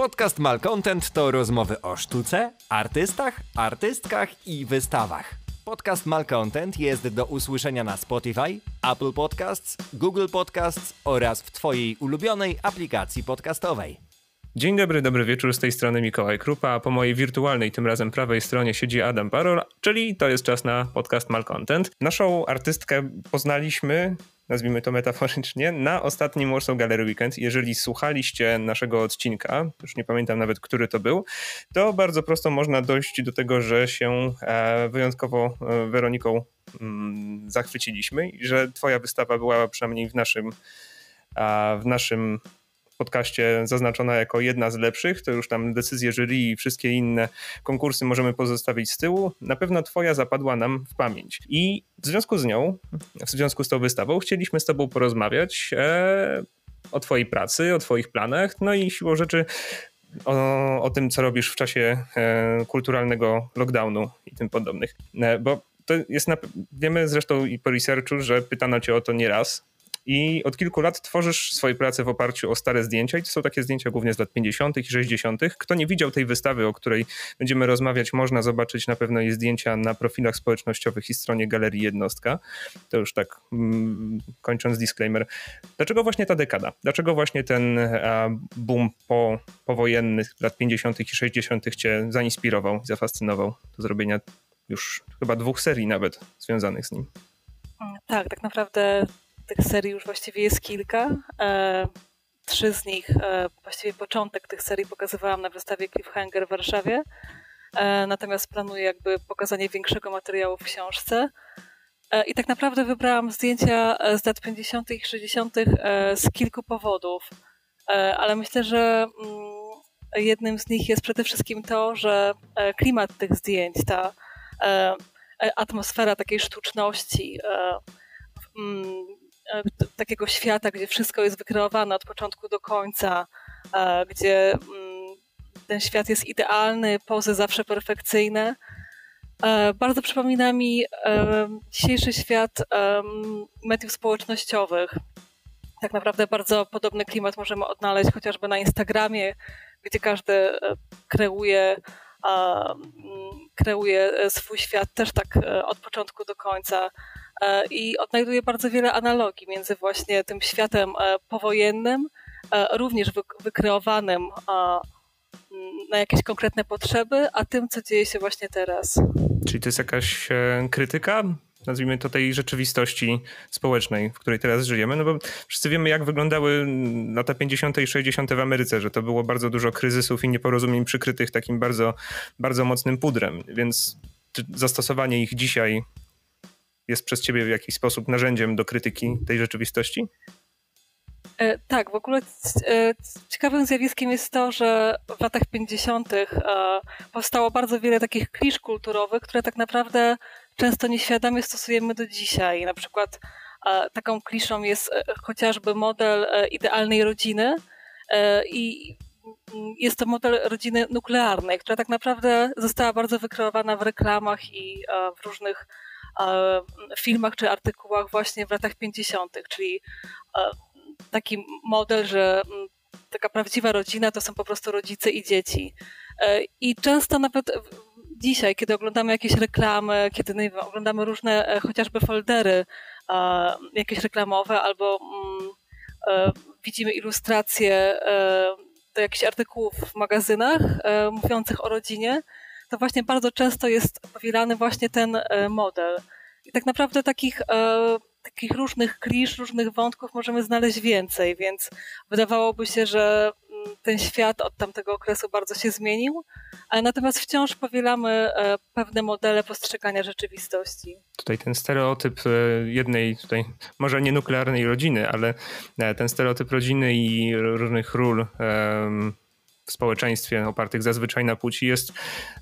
Podcast Malcontent to rozmowy o sztuce, artystach, artystkach i wystawach. Podcast Malcontent jest do usłyszenia na Spotify, Apple Podcasts, Google Podcasts oraz w Twojej ulubionej aplikacji podcastowej. Dzień dobry, dobry wieczór, z tej strony Mikołaj Krupa, a po mojej wirtualnej, tym razem prawej stronie siedzi Adam Parol, czyli to jest czas na podcast Malcontent. Naszą artystkę poznaliśmy nazwijmy to metaforycznie, na ostatnim Warsaw Gallery Weekend. Jeżeli słuchaliście naszego odcinka, już nie pamiętam nawet, który to był, to bardzo prosto można dojść do tego, że się e, wyjątkowo e, Weroniką mm, zachwyciliśmy i że twoja wystawa była przynajmniej w naszym w naszym podcaście zaznaczona jako jedna z lepszych, to już tam decyzje jury i wszystkie inne konkursy możemy pozostawić z tyłu. Na pewno twoja zapadła nam w pamięć. I w związku z nią, w związku z tą wystawą, chcieliśmy z tobą porozmawiać e, o twojej pracy, o twoich planach, no i siłą rzeczy o, o tym, co robisz w czasie e, kulturalnego lockdownu i tym podobnych. E, bo to jest, na, wiemy zresztą i po researchu, że pytano cię o to nieraz, i od kilku lat tworzysz swoje prace w oparciu o stare zdjęcia i to są takie zdjęcia głównie z lat 50. i 60. Kto nie widział tej wystawy, o której będziemy rozmawiać, można zobaczyć na pewno jej zdjęcia na profilach społecznościowych i stronie Galerii Jednostka. To już tak mm, kończąc disclaimer. Dlaczego właśnie ta dekada? Dlaczego właśnie ten boom po, powojenny lat 50. i 60. cię zainspirował, zafascynował do zrobienia już chyba dwóch serii nawet związanych z nim? Tak, tak naprawdę tych serii już właściwie jest kilka. E, trzy z nich, e, właściwie początek tych serii pokazywałam na wystawie Cliffhanger w Warszawie. E, natomiast planuję jakby pokazanie większego materiału w książce. I tak naprawdę wybrałam zdjęcia z lat 50. i 60. z kilku powodów. Ale myślę, że mm, jednym z nich jest przede wszystkim to, że klimat tych zdjęć, ta atmosfera takiej sztuczności, mm, takiego świata, gdzie wszystko jest wykreowane od początku do końca, e, gdzie mm, ten świat jest idealny, pozy zawsze perfekcyjne. E, bardzo przypomina mi dzisiejszy świat mediów społecznościowych. Tak naprawdę bardzo podobny klimat możemy odnaleźć chociażby na Instagramie, gdzie każdy kreuje, kreuje swój świat też tak od początku do końca. E, i odnajduje bardzo wiele analogii między właśnie tym światem e, powojennym, e, również wykreowanym na jakieś konkretne potrzeby, a tym, co dzieje się właśnie teraz. Czyli to jest jakaś krytyka nazwijmy to tej rzeczywistości społecznej, w której teraz żyjemy, no bo wszyscy wiemy, jak wyglądały lata 50. i 60. w Ameryce, że to było bardzo dużo kryzysów i nieporozumień przykrytych takim bardzo, bardzo mocnym pudrem, więc zastosowanie ich dzisiaj jest przez ciebie w jakiś sposób narzędziem do krytyki tej rzeczywistości? E, tak, w ogóle e, ciekawym zjawiskiem jest to, że w latach 50. E, powstało bardzo wiele takich klisz kulturowych, które tak naprawdę często nieświadomie stosujemy do dzisiaj. Na przykład taką kliszą jest chociażby model idealnej rodziny i jest to model rodziny nuklearnej, która tak naprawdę została bardzo wykreowana w reklamach i w różnych filmach czy artykułach właśnie w latach 50., czyli taki model, że taka prawdziwa rodzina to są po prostu rodzice i dzieci. E, I często nawet dzisiaj, kiedy oglądamy jakieś reklamy, kiedy wiem, oglądamy różne e, chociażby foldery jakieś reklamowe albo mm, e, widzimy ilustracje do jakichś artykułów w magazynach mówiących o rodzinie, to właśnie bardzo często jest powielany właśnie ten e, model. I tak naprawdę takich, e, takich różnych klisz, różnych wątków możemy znaleźć więcej, więc wydawałoby się, że mm, ten świat od tamtego okresu bardzo się zmienił, natomiast wciąż powielamy e, pewne modele postrzegania rzeczywistości. Tutaj ten stereotyp jednej, tutaj może nie nuklearnej rodziny, ale ten stereotyp rodziny i różnych ról w społeczeństwie opartych zazwyczaj na płci jest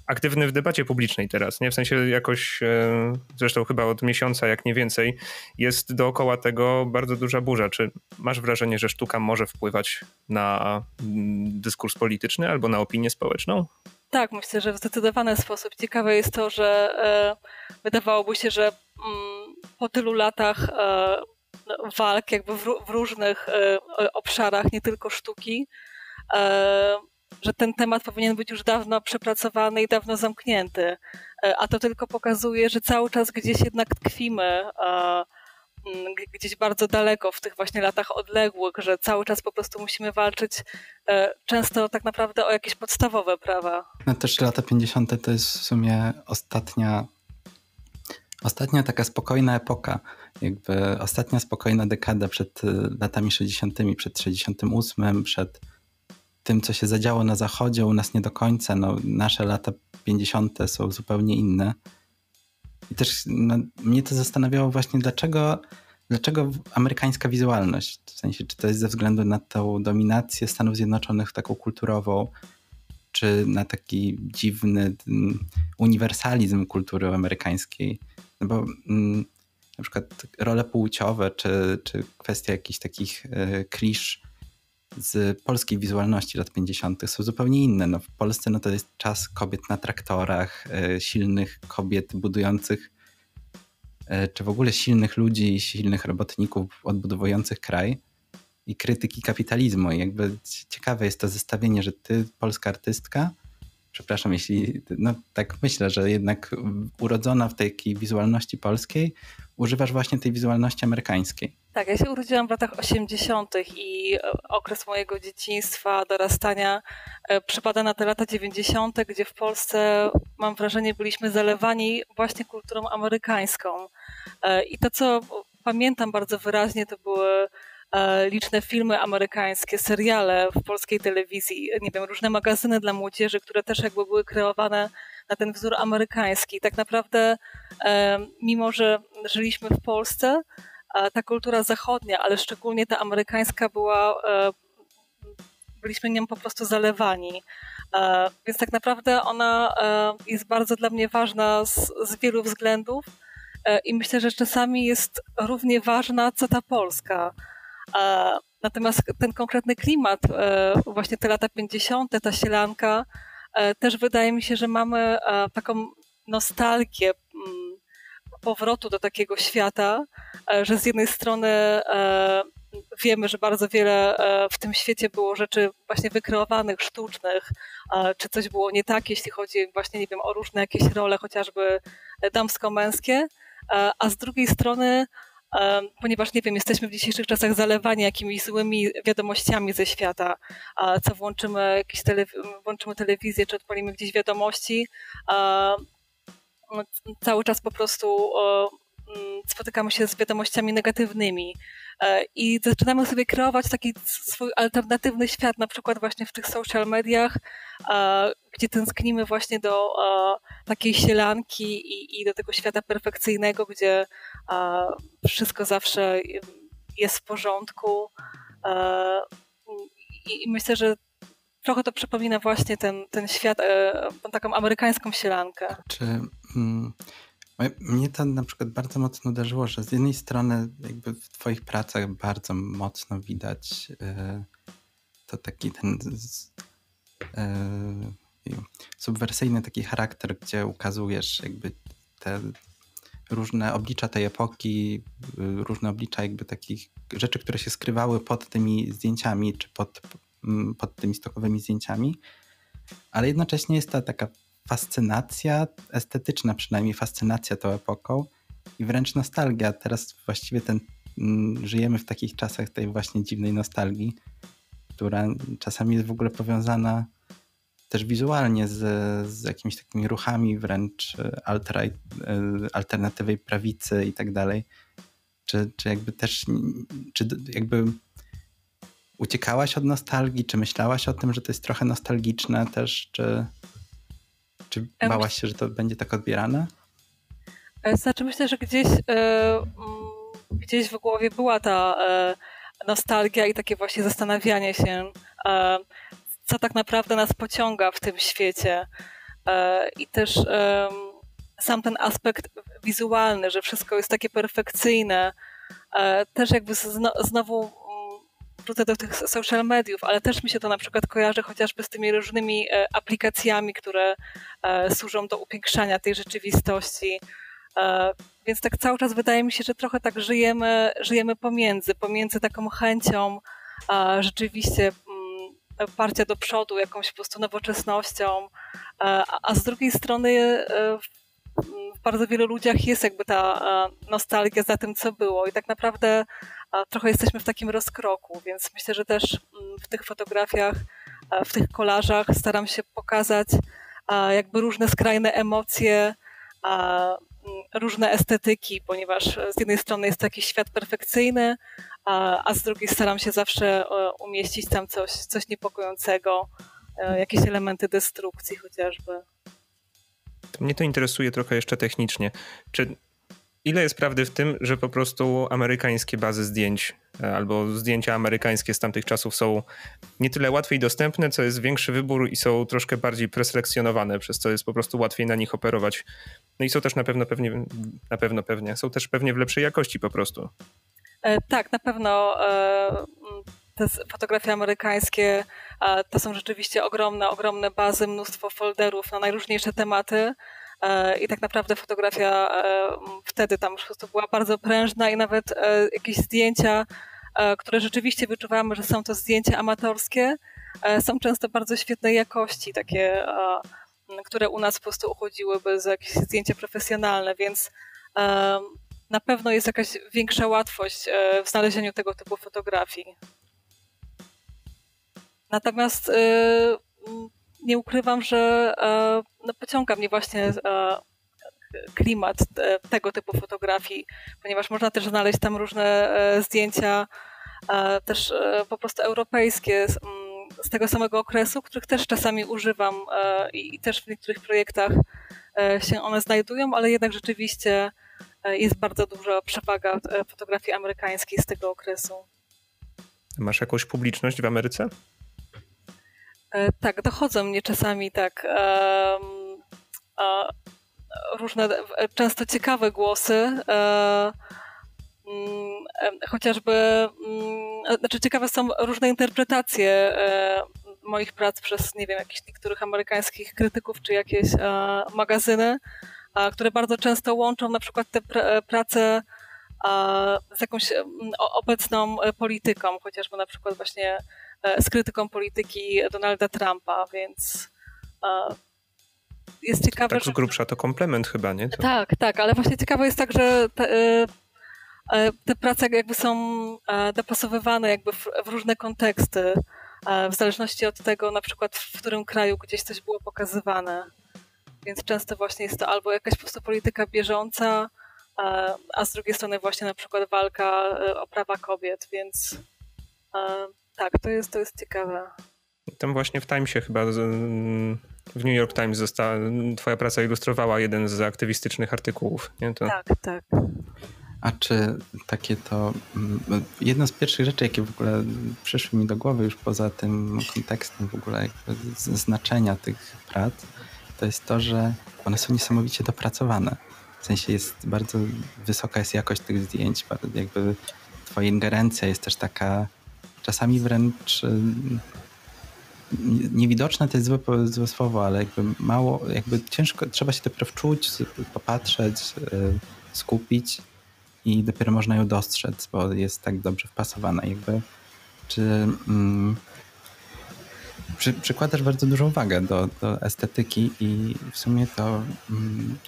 aktywny w debacie publicznej teraz, nie? W sensie jakoś, e, zresztą chyba od miesiąca, jak nie więcej, jest dookoła tego bardzo duża burza. Czy masz wrażenie, że sztuka może wpływać na mm, dyskurs polityczny albo na opinię społeczną? Tak, myślę, że w zdecydowany sposób. Ciekawe jest to, że e, wydawałoby się, że mm, po tylu latach e, walk jakby w, w różnych e, obszarach, nie tylko sztuki, e, że ten temat powinien być już dawno przepracowany i dawno zamknięty. A to tylko pokazuje, że cały czas gdzieś jednak tkwimy Mm, gdzieś bardzo daleko w tych właśnie latach odległych, że cały czas po prostu musimy walczyć e, często tak naprawdę o jakieś podstawowe prawa. No też lata 50. to jest w sumie ostatnia ostatnia taka spokojna epoka, jakby ostatnia spokojna dekada przed e, latami 60., przed 68., przed tym, co się zadziało na zachodzie, u nas nie do końca. No, nasze lata 50. są zupełnie inne. I też no, mnie to zastanawiało właśnie, dlaczego, dlaczego amerykańska wizualność? W sensie, czy to jest ze względu na tą dominację Stanów Zjednoczonych taką kulturową, czy na taki dziwny mm, uniwersalizm kultury amerykańskiej? No bo mm, na przykład role płciowe, czy, czy kwestia jakichś takich y, klisz z polskiej wizualności lat 50. są zupełnie inne. No, w Polsce no, to jest czas kobiet na traktorach, e, silnych kobiet budujących, e, czy w ogóle silnych ludzi, silnych robotników odbudowujących kraj i krytyki kapitalizmu. I jakby ciekawe jest to zestawienie, że ty, polska artystka, przepraszam, jeśli, no tak myślę, że jednak urodzona w takiej wizualności polskiej, używasz właśnie tej wizualności amerykańskiej. Tak, ja się urodziłam w latach 80. i e, okres mojego dzieciństwa, dorastania e, przypada na te lata 90., gdzie w Polsce, mam wrażenie, byliśmy zalewani właśnie kulturą amerykańską. E, I to, co pamiętam bardzo wyraźnie, to były liczne filmy amerykańskie, seriale w polskiej telewizji, nie wiem, różne magazyny dla młodzieży, które też jakby były kreowane na ten wzór amerykański. Tak naprawdę, mimo że żyliśmy w Polsce, ta kultura zachodnia, ale szczególnie ta amerykańska była, e, byliśmy nią po prostu zalewani. E, więc tak naprawdę ona e, jest bardzo dla mnie ważna z, z wielu względów i myślę, że czasami jest równie ważna co ta polska. Natomiast ten konkretny klimat, właśnie te lata 50., ta sielanka, też wydaje mi się, że mamy taką nostalgię powrotu do takiego świata, e, że z jednej strony e, wiemy, że bardzo wiele e, w tym świecie było rzeczy właśnie wykreowanych, sztucznych, czy coś było nie tak, jeśli chodzi właśnie, nie wiem, o różne jakieś role, chociażby damsko-męskie, a z drugiej strony ponieważ nie wiem, jesteśmy w dzisiejszych czasach zalewani jakimiś złymi wiadomościami ze świata, co włączymy, jakieś telew- włączymy telewizję, czy odpalimy gdzieś wiadomości, cały czas po prostu spotykamy się z wiadomościami negatywnymi e, i zaczynamy sobie kreować taki swój alternatywny świat, na przykład właśnie w tych social mediach, gdzie tęsknimy właśnie do takiej sielanki i, do tego świata perfekcyjnego, gdzie wszystko zawsze jest w porządku. E, I myślę, że trochę to przypomina właśnie ten, ten świat, e, taką amerykańską sielankę. Czy mm, mnie to na przykład bardzo mocno uderzyło, że z jednej strony jakby w twoich pracach bardzo mocno widać e, to taki ten e, subwersyjny taki charakter, gdzie ukazujesz jakby te różne oblicza tej epoki, różne oblicza jakby takich rzeczy, które się skrywały pod tymi zdjęciami, czy pod pod tymi stokowymi zdjęciami, ale jednocześnie jest ta taka fascynacja estetyczna, przynajmniej fascynacja tą epoką i wręcz nostalgia. Teraz właściwie ten, żyjemy w takich czasach tej właśnie dziwnej nostalgii, która czasami jest w ogóle powiązana też wizualnie z, z jakimiś takimi ruchami wręcz alt-right, e, alternatywej prawicy i tak dalej. Czy, czy jakby też, czy jakby uciekałaś od nostalgii? Czy myślałaś o tym, że to jest trochę nostalgiczne też? Czy, czy bałaś się, że to będzie tak odbierane? E, znaczy myślę, że gdzieś, e, mm, gdzieś w głowie była ta e, nostalgia i takie właśnie zastanawianie się, co tak naprawdę nas pociąga w tym świecie. I też sam ten aspekt wizualny, że wszystko jest takie perfekcyjne, też jakby znowu wrócę do tych social mediów, ale też mi się to na przykład kojarzy chociażby z tymi różnymi e, aplikacjami, które e, służą do upiększania tej rzeczywistości. E, więc tak cały czas wydaje mi się, że trochę tak żyjemy, żyjemy pomiędzy, pomiędzy taką chęcią rzeczywiście mm, parcia do przodu, jakąś po prostu nowoczesnością, a, a z drugiej strony w bardzo wielu ludziach jest jakby ta nostalgia za tym, co było i tak naprawdę trochę jesteśmy w takim rozkroku, więc myślę, że też mm, w tych fotografiach, w tych kolażach staram się pokazać jakby różne skrajne emocje, mm, różne estetyki, ponieważ z jednej strony jest to jakiś świat perfekcyjny, a, z drugiej staram się zawsze umieścić tam coś, coś niepokojącego, e, jakieś elementy destrukcji chociażby. Mnie to interesuje trochę jeszcze technicznie. Czy ile jest prawdy w tym, że po prostu amerykańskie bazy zdjęć e, albo zdjęcia amerykańskie z tamtych czasów są nie tyle łatwiej dostępne, co jest większy wybór i są troszkę bardziej preselekcjonowane, przez co jest po prostu łatwiej na nich operować. No i są też na pewno pewnie, na pewno pewnie, są też pewnie w lepszej jakości po prostu. E, tak, na pewno e, te fotografie amerykańskie to są rzeczywiście ogromne, ogromne bazy, mnóstwo folderów na najróżniejsze tematy. E, I tak naprawdę fotografia wtedy tam po prostu była bardzo prężna i nawet jakieś zdjęcia, które rzeczywiście wyczuwamy, że są to zdjęcia amatorskie, są często bardzo świetnej jakości, takie, które u nas po prostu uchodziłyby za jakieś zdjęcia profesjonalne, więc na pewno jest jakaś większa łatwość e, w znalezieniu tego typu fotografii. Natomiast e, nie ukrywam, że e, no, pociąga mnie właśnie klimat tego typu fotografii, ponieważ można też znaleźć tam różne zdjęcia też po prostu europejskie z tego samego okresu, których też czasami używam i też w niektórych projektach się one znajdują, ale jednak rzeczywiście E, jest bardzo duża przewaga e, fotografii amerykańskiej z tego okresu. Masz jakąś publiczność w Ameryce? E, tak, dochodzą mnie czasami tak różne, często ciekawe głosy. Mm, chociażby, mm, znaczy ciekawe są różne interpretacje moich prac przez, nie wiem, jakichś niektórych amerykańskich krytyków czy jakieś magazyny które bardzo często łączą na przykład te pr prace z jakąś obecną e, polityką, chociażby na przykład właśnie e, z krytyką polityki Donalda Trumpa, więc jest ciekawe. Tak z grubsza to komplement chyba, nie? To... Tak, tak, ale właśnie ciekawe jest tak, że te, e, te prace jakby są dopasowywane jakby w, w różne konteksty, w zależności od tego na przykład w którym kraju gdzieś coś było pokazywane więc często właśnie jest to albo jakaś po prostu polityka bieżąca, a z drugiej strony właśnie na przykład walka e, o prawa kobiet, więc e, tak, to jest, to jest ciekawe. Tam właśnie w Timesie chyba, w New York Times została, twoja praca ilustrowała jeden z aktywistycznych artykułów, nie? To... Tak, tak. A czy takie to. Mm, jedno z pierwszych rzeczy, jakie w ogóle przyszły mi do głowy, już poza tym kontekstem w ogóle znaczenia tych prac, to jest to, że one są niesamowicie dopracowane. W sensie jest bardzo wysoka jest jakość tych zdjęć, jakby twoja ingerencja jest też taka czasami wręcz niewidoczne to jest złe, złe słowo, ale jakby mało, jakby ciężko, trzeba się dopiero wczuć, popatrzeć, y, skupić i dopiero można ją dostrzec, bo jest tak dobrze wpasowana. Jakby, czy mm, przy, przykładasz bardzo dużą uwagę do, do estetyki i w sumie to mm,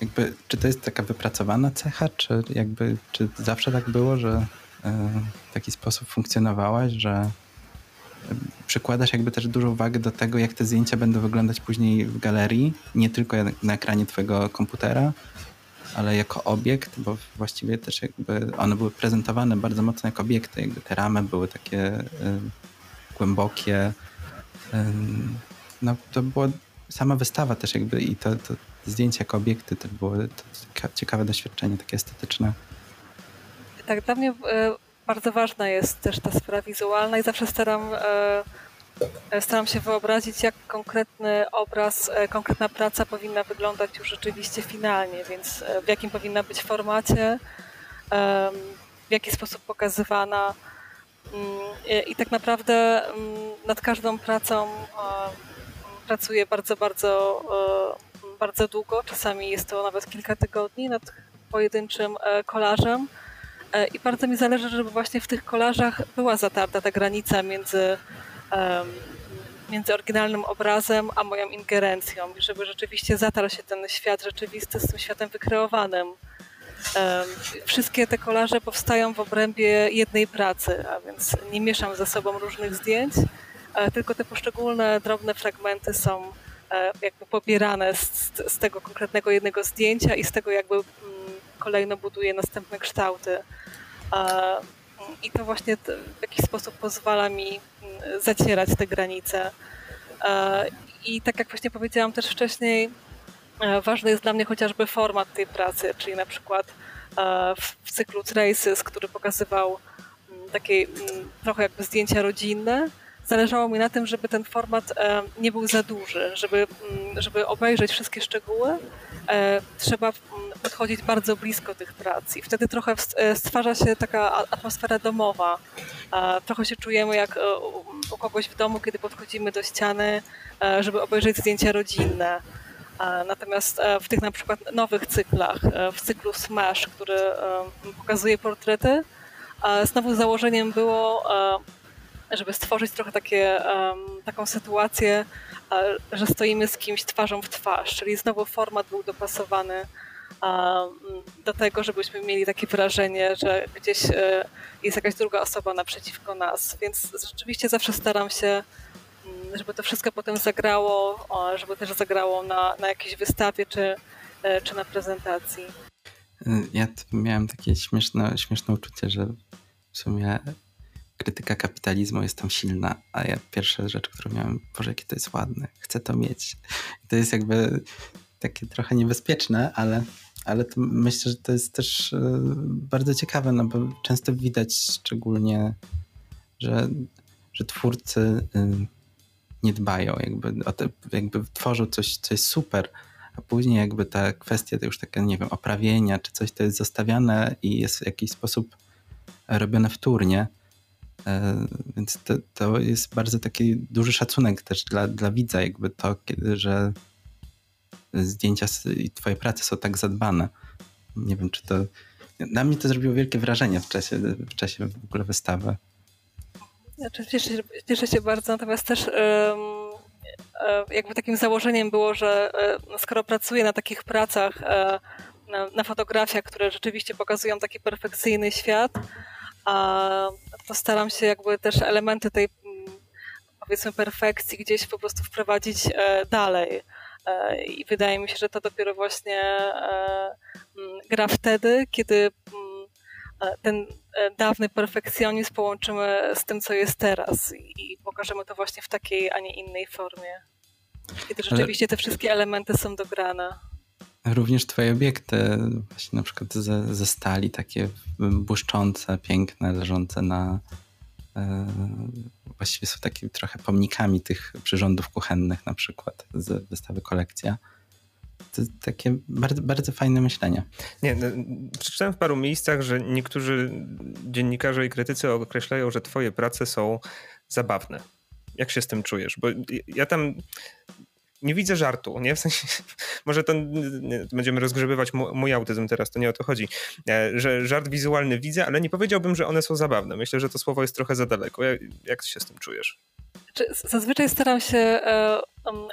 jakby, czy to jest taka wypracowana cecha, czy jakby, czy zawsze tak było, że e, w taki sposób funkcjonowałaś, że e, przykładasz jakby też dużą uwagę do tego, jak te zdjęcia będą wyglądać później w galerii, nie tylko na ekranie twojego komputera, ale jako obiekt, bo właściwie też jakby one były prezentowane bardzo mocno jako obiekty, jakby te ramy były takie y, głębokie, no to była sama wystawa też jakby i to, to zdjęcie jako obiekty to było to ciekawe doświadczenie, takie estetyczne. Tak, dla mnie e, bardzo ważna jest też ta sfera wizualna i zawsze staram, e, e, staram się wyobrazić, jak konkretny obraz, konkretna praca powinna wyglądać już rzeczywiście finalnie, więc w jakim powinna być formacie, w jaki sposób pokazywana, Mm, I tak naprawdę mm, nad każdą pracą pracuję bardzo, bardzo, bardzo długo. Czasami jest to nawet kilka tygodni nad pojedynczym e, kolażem. E, I bardzo mi zależy, żeby właśnie w tych kolażach była zatarta ta granica między między oryginalnym obrazem a moją ingerencją, żeby rzeczywiście zatarł się ten świat rzeczywisty z tym światem wykreowanym. Wszystkie te kolaże powstają w obrębie jednej pracy, a więc nie mieszam ze sobą różnych zdjęć, tylko te poszczególne drobne fragmenty są e, jakby pobierane z, z tego konkretnego jednego zdjęcia i z tego jakby mm, kolejno buduje następne kształty. I to właśnie w jakiś sposób pozwala mi zacierać te granice. I tak jak właśnie powiedziałam też wcześniej, e, ważny jest dla mnie chociażby format tej pracy, czyli na przykład e, w cyklu Traces, który pokazywał takie trochę jakby zdjęcia rodzinne, zależało mi na tym, żeby ten format e, nie był za duży, żeby, żeby obejrzeć wszystkie szczegóły, trzeba podchodzić bardzo blisko tych prac i wtedy trochę stwarza się taka atmosfera domowa. Trochę się czujemy jak u kogoś w domu, kiedy podchodzimy do ściany, żeby obejrzeć zdjęcia rodzinne. Natomiast w tych na przykład nowych cyklach, w cyklu Smash, który pokazuje portrety, znowu założeniem było, żeby stworzyć trochę takie, taką sytuację, że stoimy z kimś twarzą w twarz, czyli znowu format był dopasowany do tego, żebyśmy mieli takie wrażenie, że gdzieś e, jest jakaś druga osoba naprzeciwko nas. Więc rzeczywiście zawsze staram się, mm, żeby to wszystko potem zagrało, żeby też zagrało na, na jakiejś wystawie czy, e, czy na prezentacji. Ja miałem takie śmieszne, śmieszne uczucie, że w sumie krytyka kapitalizmu jest tam silna, a ja pierwsza rzecz, którą miałem, Boże, jakie to jest ładne, chcę to mieć. I to jest jakby takie trochę niebezpieczne, ale ale myślę, że to jest też e, bardzo ciekawe, no bo często widać szczególnie, że, że twórcy y, nie dbają, jakby, o te, jakby tworzą coś, co jest super, a później jakby ta kwestia to już taka, nie wiem, oprawienia czy coś to jest zostawiane i jest w jakiś sposób robione wtórnie. E, więc to, to jest bardzo taki duży szacunek też dla, dla widza, jakby to, że zdjęcia i twoje prace są tak zadbane. Nie wiem, czy to... Na mnie to zrobiło wielkie wrażenie w czasie, w czasie w ogóle wystawy. Znaczy, cieszę, się, cieszę się bardzo, natomiast też um, jakby takim założeniem było, że e, skoro pracuję na takich pracach, e, na, na fotografiach, które rzeczywiście pokazują taki perfekcyjny świat, a to staram się jakby też elementy tej powiedzmy perfekcji gdzieś po prostu wprowadzić dalej. E, I wydaje mi się, że to dopiero właśnie e, mm, gra wtedy, kiedy mm, e, ten dawny perfekcjonizm połączymy z tym, co jest teraz i pokażemy to właśnie w takiej, a nie innej formie. Kiedy rzeczywiście te wszystkie elementy są dograne. Również twoje obiekty, właśnie na przykład ze, ze stali, takie błyszczące, piękne, leżące na, właściwie są takimi trochę pomnikami tych przyrządów kuchennych na przykład z wystawy kolekcja. To takie bardzo, bardzo fajne myślenie. Nie, no, przeczytałem w paru miejscach, że niektórzy dziennikarze i krytycy określają, że twoje prace są zabawne. Jak się z tym czujesz? Bo ja tam nie widzę żartu, nie? W sensie, może to będziemy rozgrzebywać mój autyzm teraz, to nie o to chodzi, e, że żart wizualny widzę, ale nie powiedziałbym, że one są zabawne. Myślę, że to słowo jest trochę za daleko. Jak, jak się z tym czujesz? Zazwyczaj staram się e,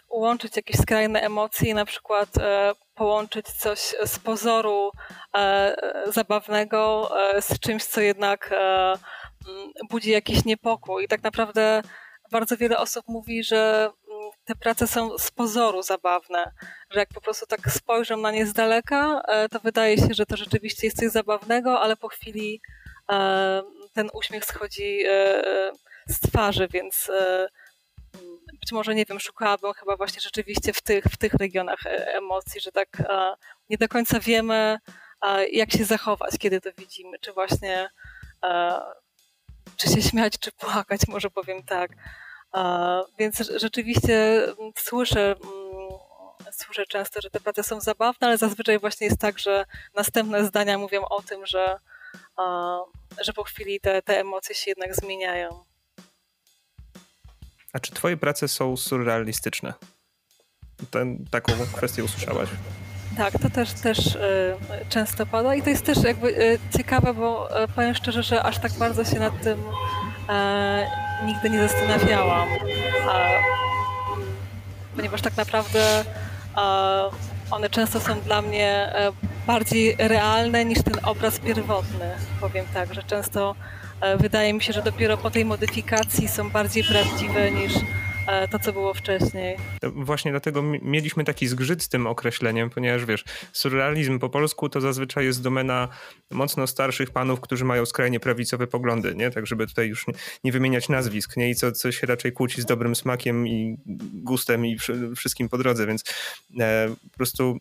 łączyć jakieś skrajne emocje, na przykład e, połączyć coś z pozoru zabawnego z czymś, co jednak budzi jakiś niepokój. I tak naprawdę bardzo wiele osób mówi, że te prace są z pozoru zabawne, że jak po prostu tak spojrzę na nie z daleka, e, to wydaje się, że to rzeczywiście jest coś zabawnego, ale po chwili e, ten uśmiech schodzi e, z twarzy, więc być może, nie wiem, szukałabym chyba właśnie rzeczywiście w tych, w tych regionach emocji, że tak nie do końca wiemy, jak się zachować, kiedy to widzimy, czy właśnie czy się śmiać, czy płakać, może powiem tak. Więc rzeczywiście mm, słyszę, mm, słyszę często, że te prace są zabawne, ale zazwyczaj właśnie jest tak, że następne zdania mówią o tym, że, że po chwili te, te emocje się jednak zmieniają. A czy twoje prace są surrealistyczne? Ten, taką kwestię usłyszałaś? Tak, to też, też y, często pada i to jest też jakby y, ciekawe, bo y, powiem szczerze, że aż tak bardzo się nad tym nigdy nie zastanawiałam, ponieważ tak naprawdę one często są dla mnie bardziej realne niż ten obraz pierwotny. Powiem tak, że często wydaje mi się, że dopiero po tej modyfikacji są bardziej prawdziwe niż E, to, co było wcześniej. Właśnie dlatego mieliśmy taki zgrzyt z tym określeniem, ponieważ wiesz, surrealizm po polsku to zazwyczaj jest domena mocno starszych panów, którzy mają skrajnie prawicowe poglądy, nie? Tak, żeby tutaj już nie, nie wymieniać nazwisk, nie? I co, co się raczej kłóci z dobrym smakiem i gustem i wszystkim po drodze, więc e, po prostu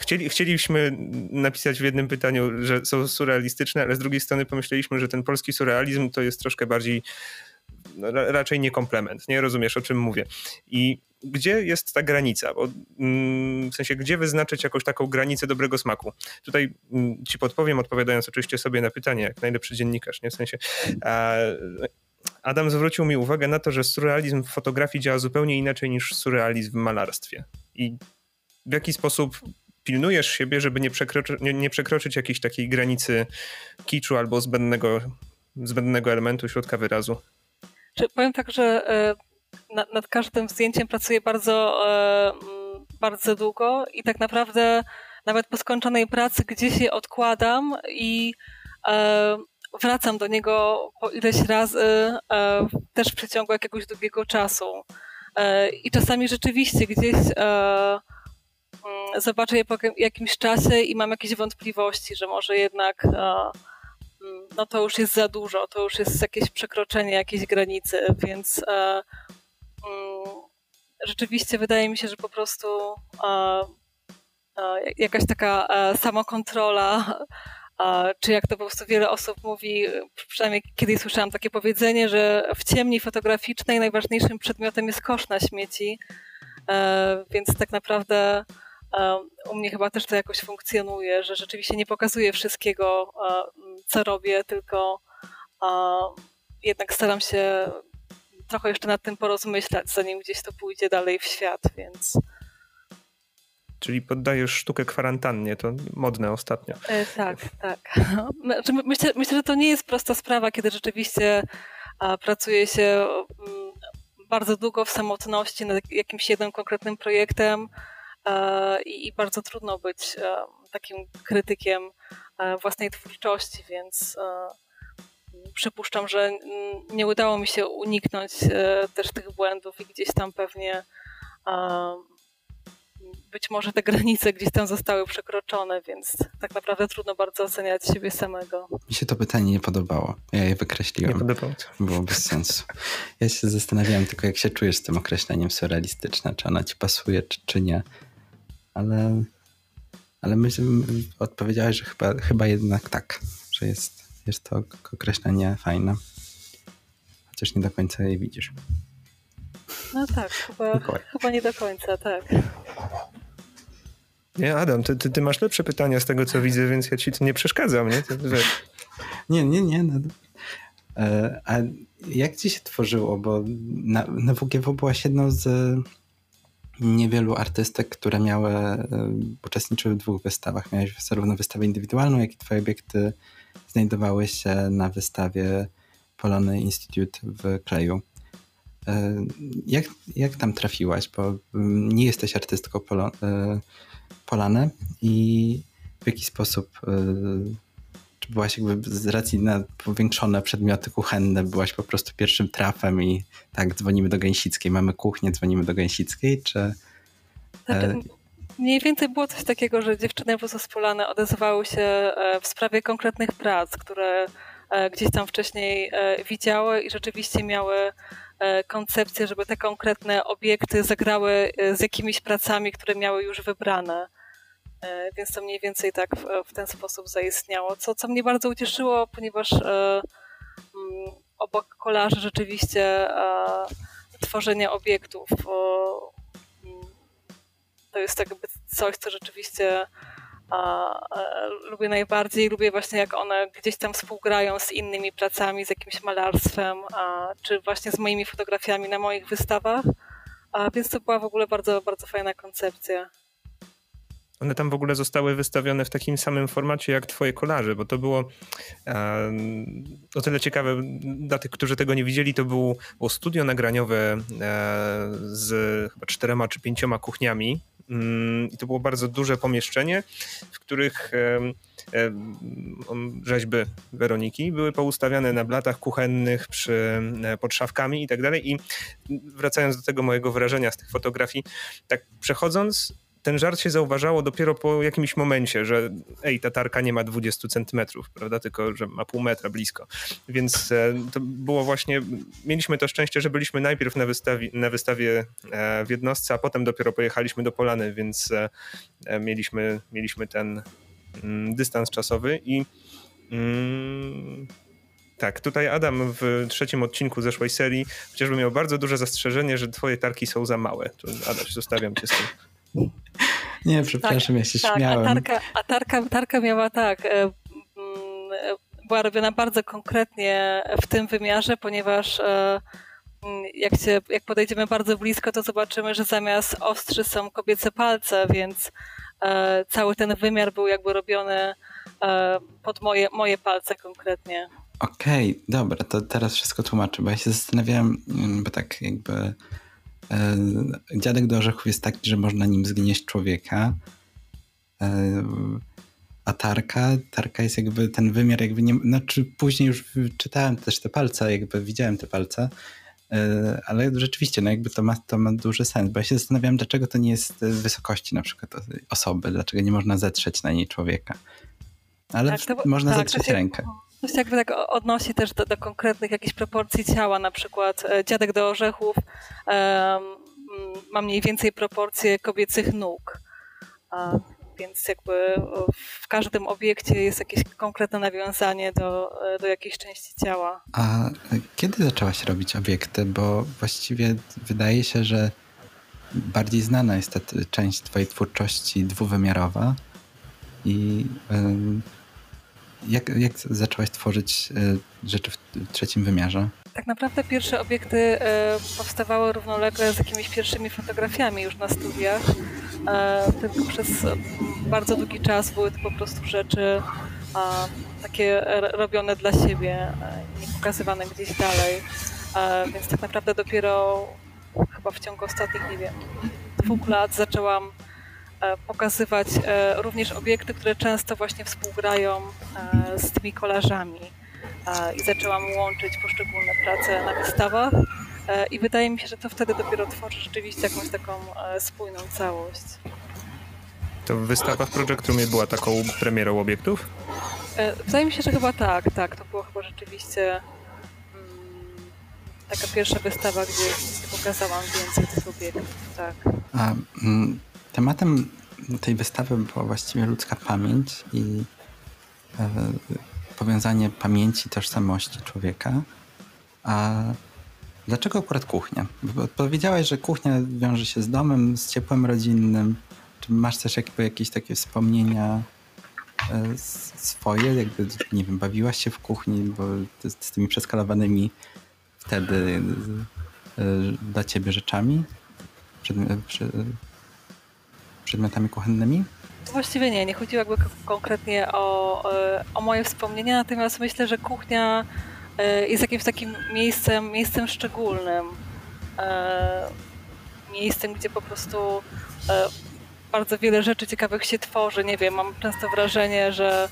Chcieli, chcieliśmy napisać w jednym pytaniu, że są surrealistyczne, ale z drugiej strony pomyśleliśmy, że ten polski surrealizm to jest troszkę bardziej raczej nie komplement, nie rozumiesz o czym mówię. I gdzie jest ta granica? Bo, mm, w sensie, gdzie wyznaczyć jakąś taką granicę dobrego smaku? Tutaj mm, ci podpowiem, odpowiadając oczywiście sobie na pytanie, jak najlepszy dziennikarz, nie? W sensie, Adam zwrócił mi uwagę na to, że surrealizm w fotografii działa zupełnie inaczej niż surrealizm w malarstwie. I w jaki sposób pilnujesz siebie, żeby nie, przekroczy, nie, nie przekroczyć jakiejś takiej granicy kiczu albo zbędnego, zbędnego elementu środka wyrazu? Powiem tak, że e, nad, nad każdym zdjęciem pracuję bardzo, e, bardzo długo i tak naprawdę nawet po skończonej pracy gdzieś je odkładam i e, wracam do niego po ileś razy też w przeciągu jakiegoś długiego czasu. I czasami rzeczywiście gdzieś zobaczę je po jakimś czasie i mam jakieś wątpliwości, że może jednak no to już jest za dużo, to już jest jakieś przekroczenie jakiejś granicy, więc e, mm, rzeczywiście wydaje mi się, że po prostu e, e, jakaś taka samokontrola, czy jak to po prostu wiele osób mówi, przynajmniej kiedyś słyszałam takie powiedzenie, że w ciemni fotograficznej najważniejszym przedmiotem jest kosz na śmieci, więc tak naprawdę u mnie chyba też to jakoś funkcjonuje, że rzeczywiście nie pokazuję wszystkiego, co robię, tylko jednak staram się trochę jeszcze nad tym porozmyślać, zanim gdzieś to pójdzie dalej w świat, więc. Czyli poddajesz sztukę kwarantannie, to modne ostatnio. E, tak, tak. Znaczy, myślę, myślę, że to nie jest prosta sprawa, kiedy rzeczywiście pracuje się mm, bardzo długo w samotności nad jakimś jednym konkretnym projektem, i, bardzo trudno być e, takim krytykiem e, własnej twórczości, więc przypuszczam, że nie udało mi się uniknąć też tych błędów i gdzieś tam pewnie być może te granice gdzieś tam zostały przekroczone, więc tak naprawdę trudno bardzo oceniać siebie samego. Mi się to pytanie nie podobało. Ja je wykreśliłem. Nie podobało Było bez sensu. Ja się zastanawiałem tylko, jak się czujesz z tym określeniem surrealistyczne, czy ona ci pasuje, czy, czy nie ale, ale myślę, odpowiedziałeś, że chyba, chyba jednak tak, że jest, jest to określenie fajne. Chociaż nie do końca je widzisz. No tak, chyba, chyba nie do końca, tak. Nie, Adam, ty, ty, ty, masz lepsze pytania z tego, co widzę, więc ja ci tu nie przeszkadzam, nie? Nie, nie, nie. No. E, a jak ci się tworzyło? Bo na, na WGW byłaś jedną z niewielu artystek, które miały, e, uczestniczyły w dwóch wystawach. Miałeś zarówno wystawę indywidualną, jak i twoje obiekty znajdowały się na wystawie Polony Institute w Kleju. E, jak, jak tam trafiłaś? Bo nie jesteś artystką Polo, e, Polany i w jaki sposób czy byłaś jakby z racji na powiększone przedmioty kuchenne, byłaś po prostu pierwszym trafem i tak, dzwonimy do Gęsickiej, mamy kuchnię, dzwonimy do Gęsickiej, czy... Znaczy, mniej więcej było coś takiego, że dziewczyny pozespolane odezwały się e, w sprawie konkretnych prac, które e, gdzieś tam wcześniej e, widziały i rzeczywiście miały koncepcję, żeby te konkretne obiekty zagrały z jakimiś pracami, które miały już wybrane. E, więc to mniej więcej tak w, w ten sposób zaistniało, co, co mnie bardzo ucieszyło, ponieważ e, mm, obok kolarzy rzeczywiście e, tworzenie obiektów mm, to jest jakby coś, co rzeczywiście lubię najbardziej. Lubię właśnie jak one gdzieś tam współgrają z innymi pracami, z jakimś malarstwem, a, czy właśnie z moimi fotografiami na moich wystawach. Więc to była w ogóle bardzo, bardzo fajna koncepcja. One tam w ogóle zostały wystawione w takim samym formacie jak twoje kolaże, bo to było e, o tyle ciekawe dla tych, którzy tego nie widzieli, to było, było studio nagraniowe e, z chyba czterema czy pięcioma kuchniami. Mm, i to było bardzo duże pomieszczenie, w których e, e rzeźby Weroniki były poustawiane na blatach kuchennych przy, e, pod szafkami i tak dalej. I wracając do tego mojego wrażenia z tych fotografii, tak przechodząc ten żart się zauważało dopiero po jakimś momencie, że ej, ta tarka nie ma 20 centymetrów, prawda, tylko że ma pół metra blisko. Więc e, to było właśnie, mieliśmy to szczęście, że byliśmy najpierw na wystawie, na wystawie e, w jednostce, a potem dopiero pojechaliśmy do Polany, więc e, mieliśmy, mieliśmy ten mm, dystans czasowy i mm, tak, tutaj Adam w trzecim odcinku zeszłej serii chociażby miał bardzo duże zastrzeżenie, że twoje tarki są za małe. To Adaś, zostawiam cię z tym. Nie, przepraszam, tak, ja się tak, śmiałem. A tarka, a tarka, tarka miała tak, e, mm, była robiona bardzo konkretnie w tym wymiarze, ponieważ e, jak, się, jak podejdziemy bardzo blisko, to zobaczymy, że zamiast ostrzy są kobiece palce, więc e, cały ten wymiar był jakby robiony pod moje, moje palce konkretnie. Okej, okay, dobra, to teraz wszystko tłumaczę, bo ja się zastanawiałem, mm, bo tak jakby E, dziadek do orzechów jest taki, że można nim zgnieść człowieka. E, a tarka, tarka jest jakby ten wymiar, jakby nie, znaczy później już czytałem też te palce, jakby widziałem te palce, e, ale rzeczywiście, no jakby to ma, to ma duży sens, bo ja się zastanawiam, dlaczego to nie jest wysokości na przykład osoby, dlaczego nie można zetrzeć na niej człowieka. Ale tak, to, można tak, zetrzeć rękę. To się jakby tak odnosi też do, do, konkretnych jakichś proporcji ciała, na przykład e, dziadek do orzechów um, ma mniej więcej proporcje kobiecych nóg. A, więc jakby w każdym obiekcie jest jakieś konkretne nawiązanie do, e, do jakiejś części ciała. A kiedy zaczęłaś robić obiekty? Bo właściwie wydaje się, że bardziej znana jest ta część twojej twórczości dwuwymiarowa i jak, jak zaczęłaś tworzyć e, rzeczy w trzecim wymiarze? Tak naprawdę pierwsze obiekty e, powstawały równolegle z jakimiś pierwszymi fotografiami już na studiach. E, tylko przez bardzo długi czas były to po prostu rzeczy takie robione dla siebie, nie pokazywane gdzieś dalej. Więc tak naprawdę dopiero chyba w ciągu ostatnich, nie wiem, dwóch lat zaczęłam pokazywać e, również obiekty, które często właśnie współgrają e, z tymi kolażami. I zaczęłam łączyć poszczególne prace na wystawach i wydaje mi się, że to wtedy dopiero tworzy rzeczywiście jakąś taką spójną całość. To wystawa w Project Roomie była taką premierą obiektów? Wydaje mi się, że chyba tak, tak. To było chyba rzeczywiście mm, taka pierwsza wystawa, gdzie pokazałam więcej tych obiektów, tak. A, mm, Tematem tej wystawy była właściwie ludzka pamięć i e, powiązanie pamięci, tożsamości człowieka. A dlaczego akurat kuchnia? Bo powiedziałaś, że kuchnia wiąże się z domem, z ciepłem rodzinnym. Czy masz też jakby jakieś takie wspomnienia e, swoje? Jakby, nie wiem, bawiłaś się w kuchni, bo z tymi przeskalowanymi wtedy e, dla ciebie rzeczami? Przed, przedmiotami kuchennymi? Właściwie nie, nie chodziło jakby konkretnie o, e, o moje wspomnienia, natomiast myślę, że kuchnia e, jest jakimś takim miejscem, miejscem szczególnym. E, miejscem, gdzie po prostu bardzo wiele rzeczy ciekawych się tworzy. Nie wiem, mam często wrażenie, że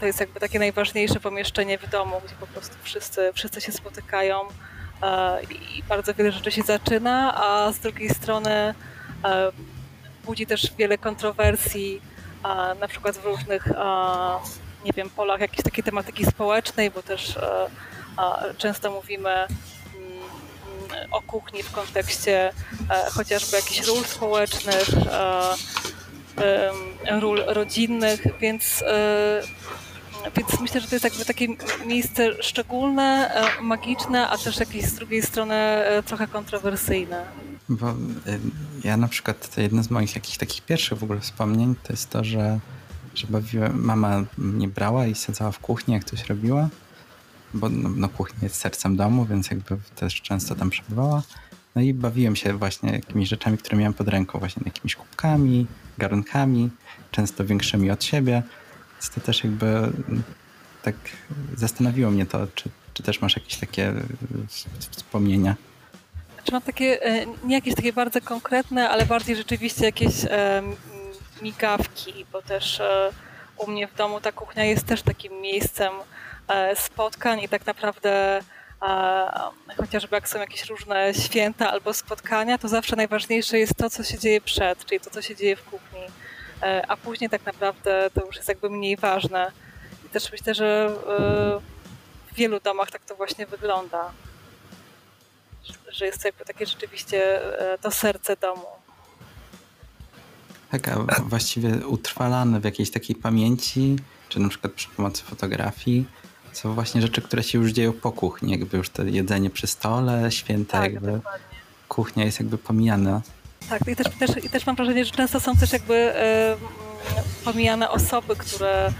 to jest jakby takie najważniejsze pomieszczenie w domu, gdzie po prostu wszyscy, wszyscy się spotykają i bardzo wiele rzeczy się zaczyna, a z drugiej strony budzi też wiele kontrowersji, na przykład w różnych, nie wiem, polach jakiejś takiej tematyki społecznej, bo też e, często mówimy mm, o kuchni w kontekście e, chociażby jakichś ról społecznych, ról rodzinnych, więc, e, więc myślę, że to jest jakby takie miejsce szczególne, magiczne, a też jakieś z drugiej strony trochę kontrowersyjne. Bo y, ja na przykład, to jedno z moich jakichś takich pierwszych w ogóle wspomnień to jest to, że, że bawiłem, mama mnie brała i sadzała w kuchni, jak coś robiła, bo no, no kuchnia jest sercem domu, więc jakby też często tam przebywała. No i bawiłem się właśnie jakimiś rzeczami, które miałem pod ręką, właśnie jakimiś kubkami, garunkami, często większymi od siebie. Więc to też jakby mm, tak zastanowiło mnie to, czy, czy też masz jakieś takie wspomnienia. Czy mam takie, e, nie jakieś takie bardzo konkretne, ale bardziej rzeczywiście jakieś migawki, bo też e, u mnie w domu ta kuchnia jest też takim miejscem e, spotkań i tak naprawdę chociażby jak są jakieś różne święta albo spotkania, to zawsze najważniejsze jest to, co się dzieje przed, czyli to, co się dzieje w kuchni. A później tak naprawdę to już jest jakby mniej ważne. I też myślę, że w wielu domach tak to właśnie wygląda że jest to jakby takie rzeczywiście e, to serce domu. Tak, a właściwie utrwalane w jakiejś takiej pamięci, czy na przykład przy pomocy fotografii, są właśnie rzeczy, które się już dzieją po kuchni, jakby już to jedzenie przy stole, święta, tak, jakby dokładnie. kuchnia jest jakby pomijana. Tak, i też, też, i też mam wrażenie, że często są też jakby e, pomijane osoby, które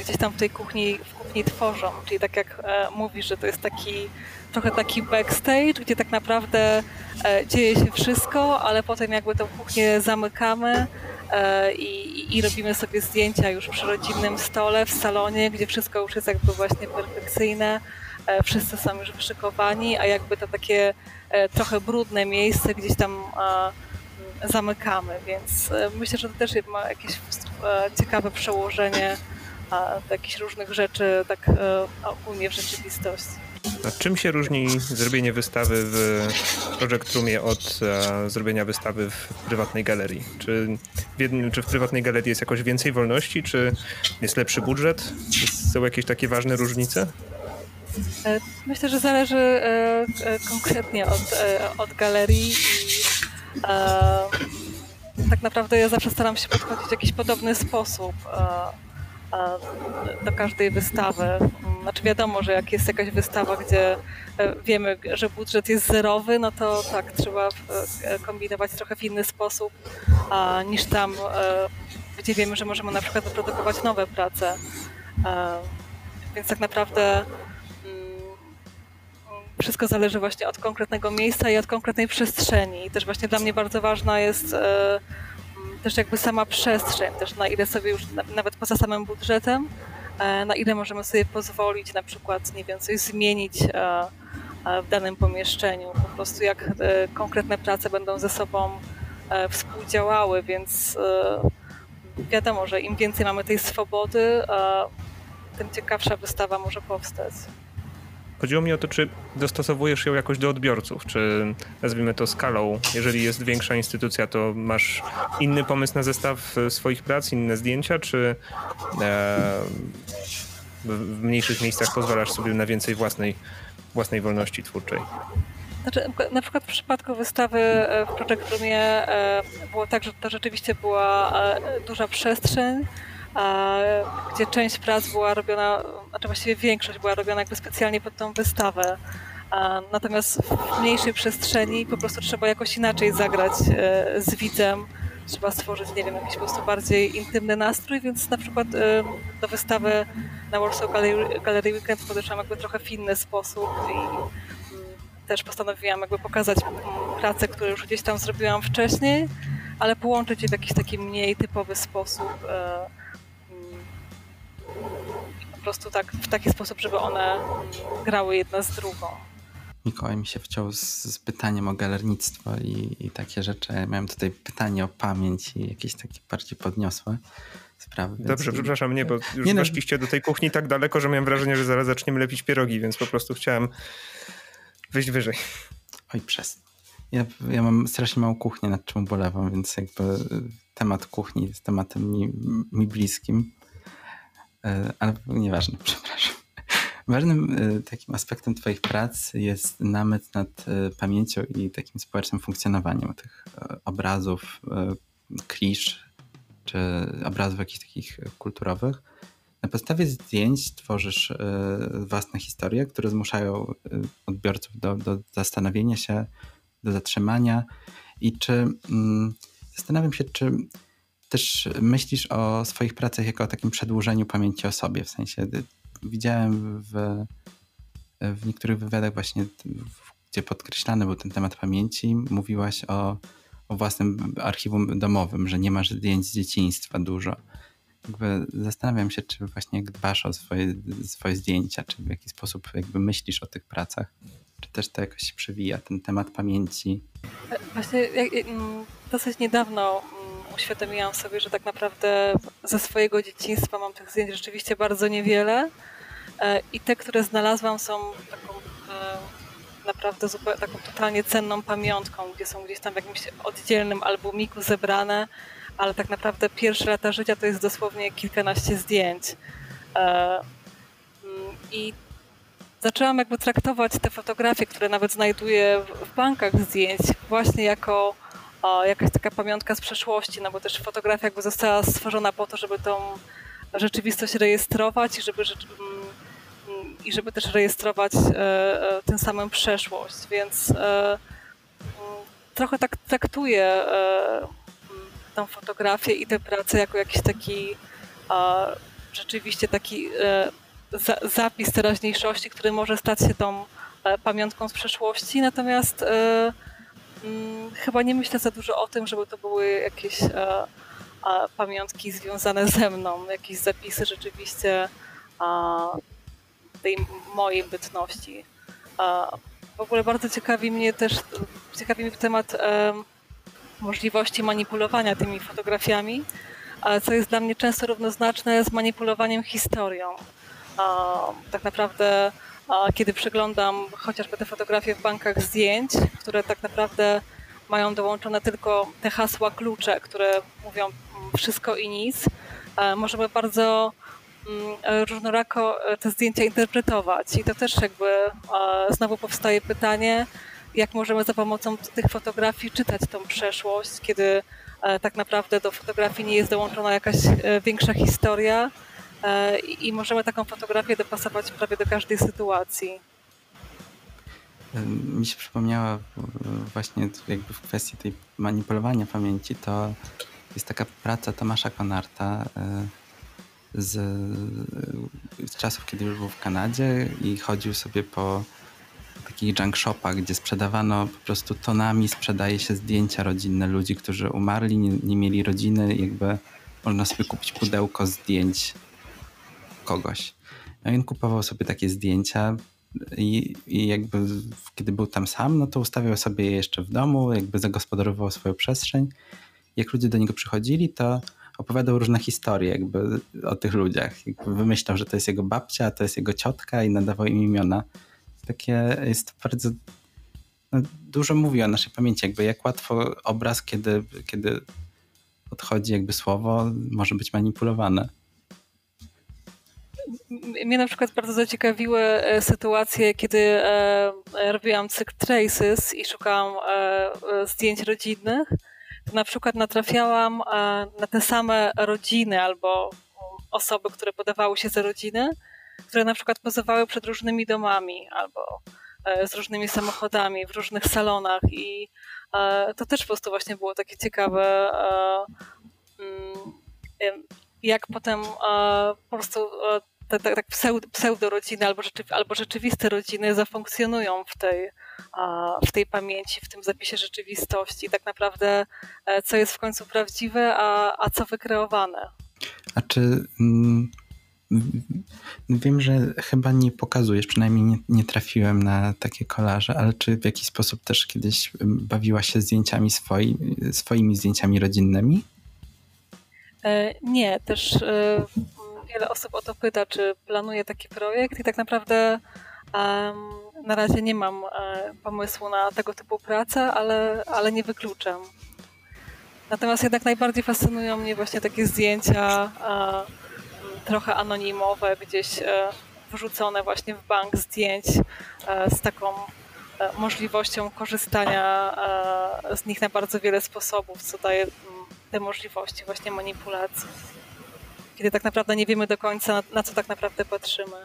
gdzieś tam w tej kuchni, w kuchni tworzą, czyli tak jak e, mówisz, że to jest taki trochę taki backstage, gdzie tak naprawdę e, dzieje się wszystko, ale potem jakby tą kuchnię zamykamy e, i, i, robimy sobie zdjęcia już przy rodzinnym stole, w salonie, gdzie wszystko już jest jakby właśnie perfekcyjne, wszyscy są już wyszykowani, a jakby to takie trochę brudne miejsce gdzieś tam zamykamy, więc myślę, że to też ma jakieś ciekawe przełożenie do jakichś różnych rzeczy tak ogólnie w rzeczywistości. A czym się różni zrobienie wystawy w Project Roomie od e, zrobienia wystawy w prywatnej galerii? Czy w, jednym, czy w prywatnej galerii jest jakoś więcej wolności, czy jest lepszy budżet? Są jakieś takie ważne różnice? E, myślę, że zależy e, e, konkretnie od, od galerii i tak naprawdę ja zawsze staram się podchodzić w jakiś podobny sposób do każdej wystawy. Znaczy wiadomo, że jak jest jakaś wystawa, gdzie e, wiemy, że budżet jest zerowy, no to tak, trzeba e, kombinować trochę w inny sposób niż tam, e, gdzie wiemy, że możemy na przykład wyprodukować nowe prace. Więc tak naprawdę mm, wszystko zależy właśnie od konkretnego miejsca i od konkretnej przestrzeni. I też właśnie dla mnie bardzo ważna jest też jakby sama przestrzeń, też na ile sobie już nawet poza samym budżetem, e, na ile możemy sobie pozwolić na przykład, nie wiem, coś zmienić e, e, w danym pomieszczeniu, po prostu jak konkretne prace będą ze sobą współdziałały, więc wiadomo, że im więcej mamy tej swobody, tym ciekawsza wystawa może powstać. Chodziło mi o to, czy dostosowujesz ją jakoś do odbiorców, czy nazwijmy to skalą. Jeżeli jest większa instytucja, to masz inny pomysł na zestaw swoich prac, inne zdjęcia, czy e, w mniejszych miejscach pozwalasz sobie na więcej własnej, własnej wolności twórczej? Znaczy, na przykład w przypadku wystawy e, w Project Roomie e, było tak, że to rzeczywiście była e, duża przestrzeń, gdzie część prac była robiona, znaczy właściwie większość była robiona jakby specjalnie pod tą wystawę. Natomiast w mniejszej przestrzeni po prostu trzeba jakoś inaczej zagrać e, z widzem. Trzeba stworzyć, nie wiem, jakiś po prostu bardziej intymny nastrój, więc na przykład e, do wystawy na Warsaw Gallery, Weekend podeszłam jakby trochę w inny sposób i mm, też postanowiłam jakby pokazać mm, pracę, które już gdzieś tam zrobiłam wcześniej, ale połączyć je w jakiś taki mniej typowy sposób e, prostu tak, w taki sposób, żeby one grały jedna z drugą. Mikołaj mi się wciął z, z pytaniem o galernictwo i, i, takie rzeczy. Miałem tutaj pytanie o pamięć i jakieś takie bardziej podniosłe sprawy. Dobrze, więc... przepraszam, nie, bo już nie, no... weszliście do tej kuchni tak daleko, że miałem wrażenie, że zaraz zaczniemy lepić pierogi, więc po prostu chciałem wyjść wyżej. Oj, przez. Ja, ja mam strasznie małą kuchnię, nad czym ubolewam, więc jakby temat kuchni jest tematem mi, mi bliskim. E, ale nieważne, przepraszam. Ważnym e, takim aspektem Twoich prac jest namysł nad e, pamięcią i takim społecznym funkcjonowaniem tych obrazów, klisz, czy obrazów jakichś takich kulturowych. Na podstawie zdjęć tworzysz własne historie, które zmuszają odbiorców do, do zastanowienia się, do zatrzymania. I czy mm, zastanawiam się, czy też myślisz o swoich pracach jako o takim przedłużeniu pamięci o sobie. W sensie widziałem w, w niektórych wywiadach właśnie gdzie podkreślany był ten temat pamięci, mówiłaś o, o własnym archiwum domowym, że nie masz zdjęć z dzieciństwa dużo. Jakby zastanawiam się, czy właśnie dbasz o swoje, swoje zdjęcia, czy w jaki sposób jakby myślisz o tych pracach, czy też to jakoś przewija, ten temat pamięci. Właśnie mm, dosyć niedawno mm, uświadomiłam sobie, że tak naprawdę ze swojego dzieciństwa mam tych zdjęć rzeczywiście bardzo niewiele e, i te, które znalazłam są taką e, naprawdę taką totalnie cenną pamiątką, gdzie są gdzieś tam w jakimś oddzielnym albumiku zebrane, ale tak naprawdę pierwsze lata życia to jest dosłownie kilkanaście zdjęć. E, mm, I zaczęłam jakby traktować te fotografie, które nawet znajduję w bankach zdjęć, właśnie jako jakaś taka pamiątka z przeszłości, no bo też fotografia jakby została stworzona po to, żeby tą rzeczywistość rejestrować i żeby, mm, i żeby też rejestrować e, e, tym samym przeszłość, więc e, mm, trochę tak traktuję tą fotografię i tę pracę jako jakiś taki rzeczywiście taki zapis teraźniejszości, który może stać się tą pamiątką z przeszłości, natomiast mm, chyba nie myślę za dużo o tym, żeby to były jakieś e, pamiątki związane ze mną, jakieś zapisy rzeczywiście tej mojej bytności. W ogóle bardzo ciekawi mnie też, ciekawi mnie temat możliwości manipulowania tymi fotografiami, co jest dla mnie często równoznaczne z manipulowaniem historią tak naprawdę kiedy przeglądam chociażby te fotografie w bankach zdjęć, które tak naprawdę mają dołączone tylko te hasła klucze, które mówią mm, wszystko i nic, możemy bardzo mm, różnorako e, te zdjęcia interpretować. I to też jakby znowu powstaje pytanie, jak możemy za pomocą tych fotografii czytać tą przeszłość, kiedy e, tak naprawdę do fotografii nie jest dołączona jakaś e, większa historia, E, i możemy taką fotografię dopasować prawie do każdej sytuacji. Mi się przypomniała właśnie jakby w kwestii tej manipulowania pamięci, to jest taka praca Tomasza Konarta e, z, z czasów, kiedy już był w Kanadzie i chodził sobie po takich junk shopach, gdzie sprzedawano po prostu tonami, sprzedaje się zdjęcia rodzinne ludzi, którzy umarli, nie, nie mieli rodziny, jakby można sobie kupić pudełko zdjęć kogoś. No i on kupował sobie takie zdjęcia i, i jakby kiedy był tam sam, no to ustawiał sobie je jeszcze w domu, jakby zagospodarował swoją przestrzeń. Jak ludzie do niego przychodzili, to opowiadał różne historie jakby o tych ludziach. Jakby wymyślał, że to jest jego babcia, to jest jego ciotka i nadawał im imiona. Takie jest bardzo no, dużo mówi o naszej pamięci, jakby jak łatwo obraz, kiedy, kiedy odchodzi jakby słowo, może być manipulowane mnie na przykład bardzo zaciekawiły e, sytuacje, kiedy e, robiłam cykl Traces i szukałam e, zdjęć rodzinnych. To na przykład natrafiałam na te same rodziny albo osoby, które podawały się za rodziny, które na przykład pozowały przed różnymi domami albo z różnymi samochodami w różnych salonach i to też po prostu właśnie było takie ciekawe mm, jak potem po prostu tak, tak, tak pseudo-rodziny albo, rzeczyw, albo rzeczywiste rodziny zafunkcjonują w tej, w tej pamięci, w tym zapisie rzeczywistości. Tak naprawdę e, co jest w końcu prawdziwe, a, a co wykreowane. A czy mm, wiem, że chyba nie pokazujesz, przynajmniej nie, nie trafiłem na takie kolaże, ale czy w jakiś sposób też kiedyś bawiła się zdjęciami swoi, swoimi zdjęciami rodzinnymi? E, nie, też e, wiele osób o to pyta, czy planuję taki projekt i tak naprawdę um, na razie nie mam um, pomysłu na tego typu pracę, ale, ale nie wykluczam. Natomiast jednak najbardziej fascynują mnie właśnie takie zdjęcia um, trochę anonimowe, gdzieś um, wrzucone właśnie w bank zdjęć z taką możliwością korzystania z nich na bardzo wiele sposobów, co daje te możliwości właśnie manipulacji kiedy tak naprawdę nie wiemy do końca, na, co tak naprawdę patrzymy.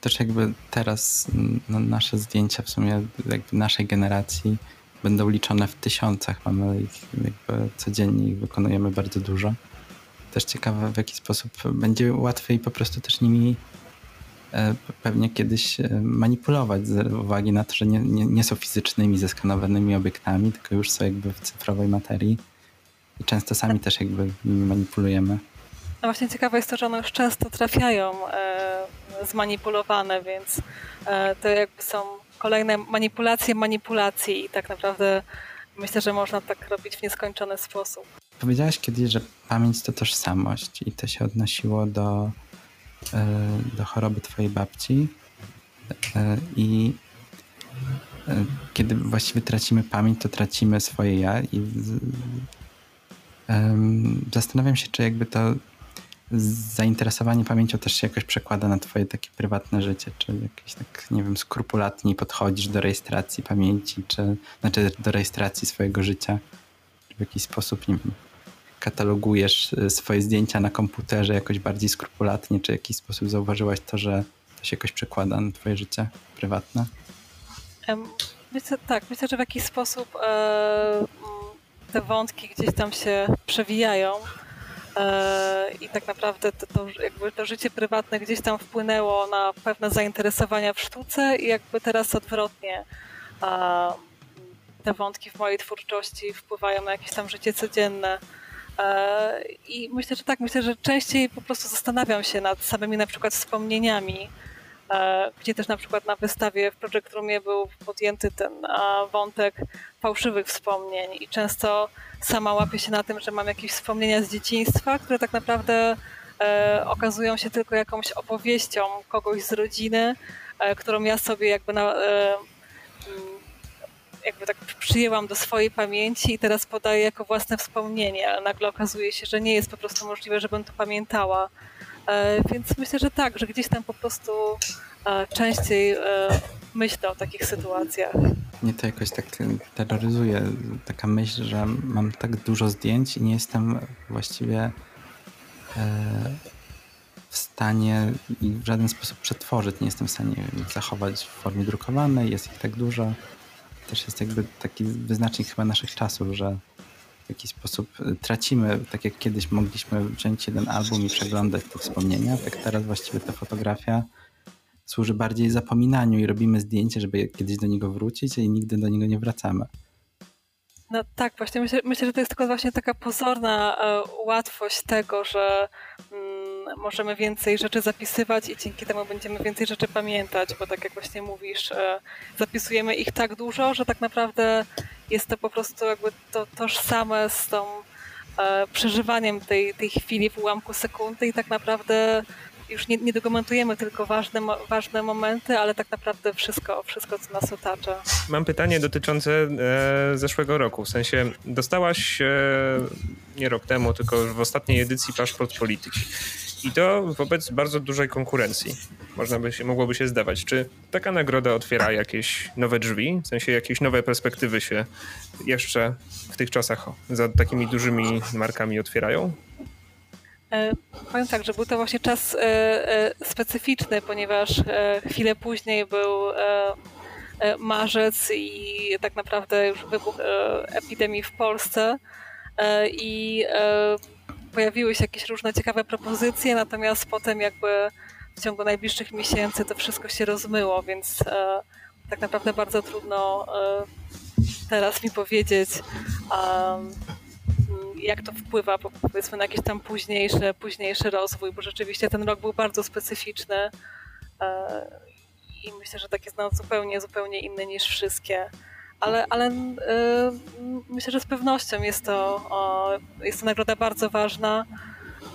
Też jakby teraz no, nasze zdjęcia w sumie jakby naszej generacji będą liczone w tysiącach. Mamy ich jakby codziennie ich wykonujemy bardzo dużo. Też ciekawe w jaki sposób będzie łatwiej po prostu też nimi e, pewnie kiedyś e, manipulować z uwagi na to, że nie, nie, nie są fizycznymi, zeskanowanymi obiektami, tylko już są jakby w cyfrowej materii i często sami też jakby nimi manipulujemy. No właśnie ciekawe jest to, że one już często trafiają e, zmanipulowane, więc e, to jakby są kolejne manipulacje manipulacji i tak naprawdę myślę, że można tak robić w nieskończony sposób. Powiedziałaś kiedyś, że pamięć to tożsamość i to się odnosiło do, e, do choroby twojej babci i kiedy właściwie tracimy pamięć, to tracimy swoje ja i zastanawiam się, czy jakby to zainteresowanie pamięcią też się jakoś przekłada na twoje takie prywatne życie, czy jakieś tak, nie wiem, skrupulatniej podchodzisz do rejestracji pamięci, czy znaczy do rejestracji swojego życia, czy w jakiś sposób, nie wiem, katalogujesz y, swoje zdjęcia na komputerze jakoś bardziej skrupulatnie, czy w jakiś sposób zauważyłaś to, że to się jakoś przekłada na twoje życie prywatne? Myślę, tak, myślę, że w jakiś sposób e, te wątki gdzieś tam się przewijają i tak naprawdę to, to, jakby to życie prywatne gdzieś tam wpłynęło na pewne zainteresowania w sztuce i jakby teraz odwrotnie te wątki w mojej twórczości wpływają na jakieś tam życie codzienne. E, I myślę, że tak, myślę, że częściej po prostu zastanawiam się nad samymi na przykład wspomnieniami, e, gdzie też na przykład na wystawie w Project Roomie był podjęty ten wątek fałszywych wspomnień i często sama łapię się na tym, że mam jakieś wspomnienia z dzieciństwa, które tak naprawdę e, okazują się tylko jakąś opowieścią kogoś z rodziny, e, którą ja sobie jakby na, e, mm, jakby tak przyjęłam do swojej pamięci i teraz podaję jako własne wspomnienie, ale nagle okazuje się, że nie jest po prostu możliwe, żebym to pamiętała. E, więc myślę, że tak, że gdzieś tam po prostu e, częściej e, myślę o takich sytuacjach. Mnie to jakoś tak terroryzuje, taka myśl, że mam tak dużo zdjęć i nie jestem właściwie w stanie ich w żaden sposób przetworzyć. Nie jestem w stanie ich zachować w formie drukowanej, jest ich tak dużo. Też jest jakby taki wyznacznik chyba naszych czasów, że w jakiś sposób tracimy, tak jak kiedyś mogliśmy wziąć jeden album i przeglądać te wspomnienia, tak teraz właściwie ta fotografia służy bardziej zapominaniu i robimy zdjęcie, żeby kiedyś do niego wrócić i nigdy do niego nie wracamy. No tak, właśnie myślę, myślę, że to jest tylko właśnie taka pozorna e, łatwość tego, że mm, możemy więcej rzeczy zapisywać i dzięki temu będziemy więcej rzeczy pamiętać, bo tak jak właśnie mówisz, e, zapisujemy ich tak dużo, że tak naprawdę jest to po prostu jakby to tożsame z tą e, przeżywaniem tej, tej chwili w ułamku sekundy i tak naprawdę już nie, nie dokumentujemy tylko ważne, ważne momenty, ale tak naprawdę wszystko, wszystko, co nas otacza. Mam pytanie dotyczące e, zeszłego roku. W sensie dostałaś e, nie rok temu, tylko w ostatniej edycji paszport polityki. I to wobec bardzo dużej konkurencji. Można by się, mogłoby się zdawać. Czy taka nagroda otwiera jakieś nowe drzwi? W sensie jakieś nowe perspektywy się jeszcze w tych czasach za takimi dużymi markami otwierają? E, powiem tak, że był to właśnie czas e, e, specyficzny, ponieważ chwilę później był marzec i tak naprawdę już wybuch epidemii w Polsce i pojawiły się jakieś różne ciekawe propozycje, natomiast potem jakby w ciągu najbliższych miesięcy to wszystko się rozmyło, więc tak naprawdę bardzo trudno teraz mi powiedzieć, jak to wpływa powiedzmy na jakiś tam późniejszy, późniejszy rozwój, bo rzeczywiście ten rok był bardzo specyficzny e, i myślę, że tak jest no, zupełnie, zupełnie inny niż wszystkie. Ale, ale e, myślę, że z pewnością jest to, jest to nagroda bardzo ważna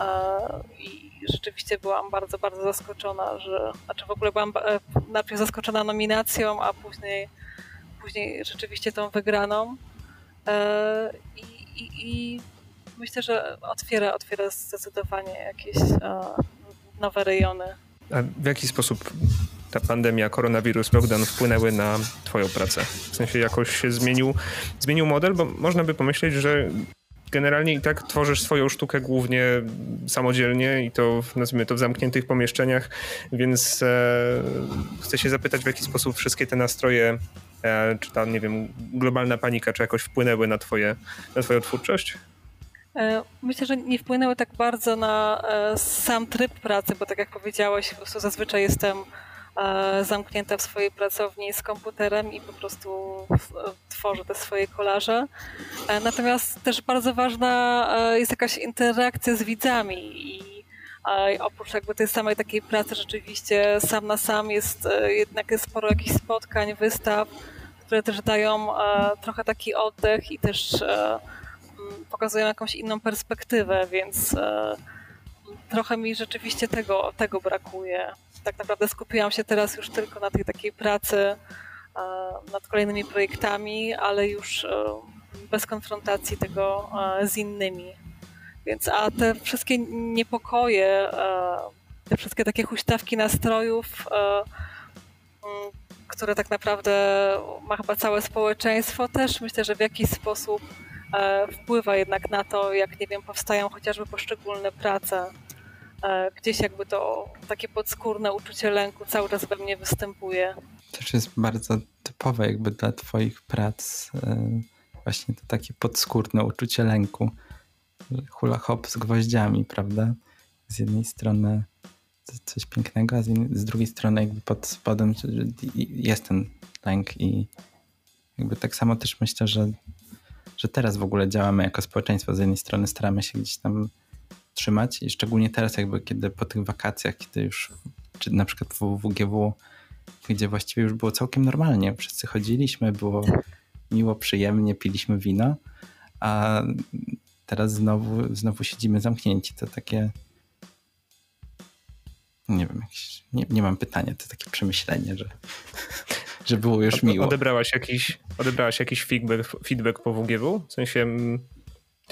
e, i rzeczywiście byłam bardzo, bardzo zaskoczona, że, znaczy w ogóle byłam najpierw zaskoczona nominacją, a później, później rzeczywiście tą wygraną. I, i, i myślę, że otwiera, otwiera zdecydowanie jakieś e, nowe rejony. A w jaki sposób ta pandemia, koronawirus, lockdown wpłynęły na Twoją pracę? W sensie jakoś się zmienił, zmienił model, bo można by pomyśleć, że generalnie i tak tworzysz swoją sztukę głównie samodzielnie i to nazwijmy to w zamkniętych pomieszczeniach, więc e, chcę się zapytać, w jaki sposób wszystkie te nastroje, e, czy ta, nie wiem, globalna panika, czy jakoś wpłynęły na, twoje, na twoją twórczość? E, myślę, że nie wpłynęły tak bardzo na e, sam tryb pracy, bo tak jak powiedziałeś, po prostu zazwyczaj jestem zamknięta w swojej pracowni z komputerem i po prostu tworzę te swoje kolaże. Natomiast też bardzo ważna jest jakaś interakcja z widzami i oprócz jakby tej samej takiej pracy rzeczywiście sam na sam jest jednak jest sporo jakichś spotkań, wystaw, które też dają trochę taki oddech i też pokazują jakąś inną perspektywę, więc e, trochę mi rzeczywiście tego, tego brakuje. Tak naprawdę skupiłam się teraz już tylko na tej takiej pracy e, nad kolejnymi projektami, ale już e, bez konfrontacji tego z innymi. Więc a te wszystkie niepokoje, te wszystkie takie huśtawki nastrojów, które tak naprawdę ma chyba całe społeczeństwo, też myślę, że w jakiś sposób E, wpływa jednak na to, jak nie wiem, powstają chociażby poszczególne prace. E, gdzieś jakby to takie podskórne uczucie lęku cały czas we mnie występuje. Też jest bardzo typowe jakby dla twoich prac e, właśnie to takie podskórne uczucie lęku. Hula hop z gwoździami, prawda? Z jednej strony coś pięknego, a z, z drugiej strony jakby pod spodem jest ten lęk i jakby tak samo też myślę, że że teraz w ogóle działamy jako społeczeństwo. Z jednej strony staramy się gdzieś tam trzymać i szczególnie teraz jakby kiedy po tych wakacjach, kiedy już czy na przykład w WGW, gdzie właściwie już było całkiem normalnie. Wszyscy chodziliśmy, było miło, przyjemnie, piliśmy wino, a teraz znowu, znowu siedzimy zamknięci. To takie nie wiem, jakieś, nie, nie mam pytania, to takie przemyślenie, że że było już miło. Odebrałaś jakiś, odebrałaś jakiś feedback, feedback po WGW? W sensie mm,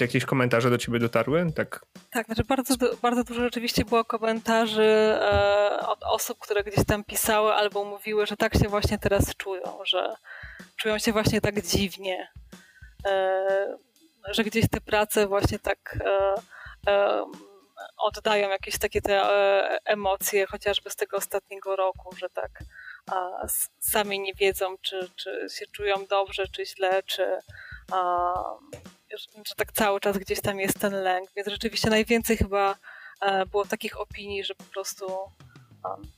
jakieś komentarze do ciebie dotarły? Tak, tak znaczy bardzo, bardzo dużo rzeczywiście było komentarzy e, od osób, które gdzieś tam pisały albo mówiły, że tak się właśnie teraz czują, że czują się właśnie tak dziwnie, e, że gdzieś te prace właśnie tak e, oddają jakieś takie te emocje, chociażby z tego ostatniego roku, że tak sami nie wiedzą, czy, czy się czują dobrze, czy źle, czy że tak cały czas gdzieś tam jest ten lęk. Więc rzeczywiście najwięcej chyba e, było takich opinii, że po prostu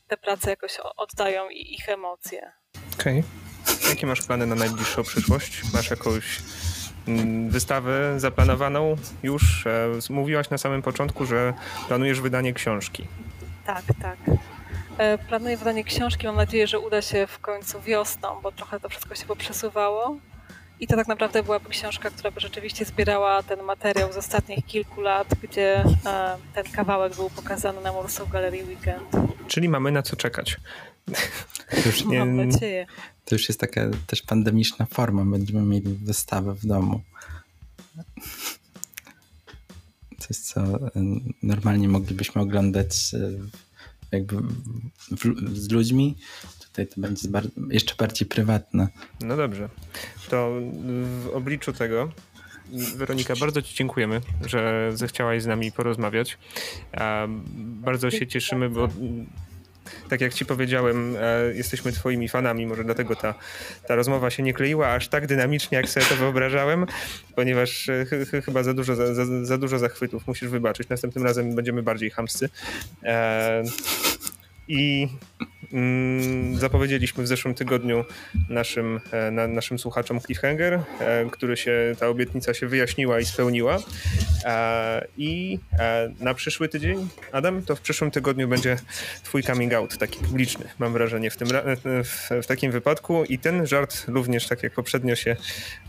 te prace jakoś oddają ich emocje. Okej. Okay. Jakie masz plany na najbliższą przyszłość? Masz jakąś mm, wystawę zaplanowaną już? E, mówiłaś na samym początku, że planujesz wydanie książki. Tak, tak. E, planuję wydanie książki. Mam nadzieję, że uda się w końcu wiosną, bo trochę to wszystko się poprzesuwało. I to tak naprawdę byłaby książka, która by rzeczywiście zbierała ten materiał z ostatnich kilku lat, gdzie e, ten kawałek był pokazany na Warsaw Gallery Weekend. Czyli mamy na co czekać. To już, nie, Mam nadzieję. To już jest taka też pandemiczna forma. Będziemy mieli wystawę w domu. Coś, co e, normalnie moglibyśmy oglądać jakby w, z ludźmi, tutaj to będzie jeszcze bardziej prywatne. No dobrze. To w obliczu tego Weronika, bardzo Ci dziękujemy, że zechciałaś z nami porozmawiać. Bardzo się cieszymy, bo tak jak ci powiedziałem, e, jesteśmy twoimi fanami, może dlatego ta, ta rozmowa się nie kleiła aż tak dynamicznie, jak sobie to wyobrażałem, ponieważ e, ch chyba za dużo, za, za, za, dużo zachwytów, musisz wybaczyć. Następnym razem będziemy bardziej hamscy. E, I zapowiedzieliśmy w zeszłym tygodniu naszym, e, na, naszym słuchaczom cliffhanger, e, który się, ta obietnica się wyjaśniła i spełniła. E, I na przyszły tydzień, Adam, to w przyszłym tygodniu będzie twój coming out, taki publiczny, mam wrażenie, w, tym, w, w takim wypadku i ten żart również, tak jak poprzednio, się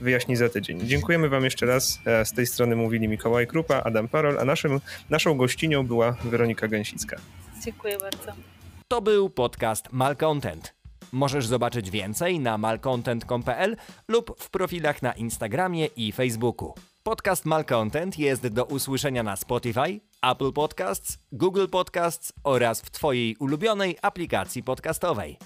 wyjaśni za tydzień. Dziękujemy wam jeszcze raz. Z tej strony mówili Mikołaj Krupa, Adam Parol, a naszym, naszą gościnią była Weronika Gęsicka. Dziękuję bardzo. To był podcast Malcontent. Możesz zobaczyć więcej na malcontent.pl lub w profilach na Instagramie i Facebooku. Podcast Malcontent jest do usłyszenia na Spotify, Apple Podcasts, Google Podcasts oraz w Twojej ulubionej aplikacji podcastowej.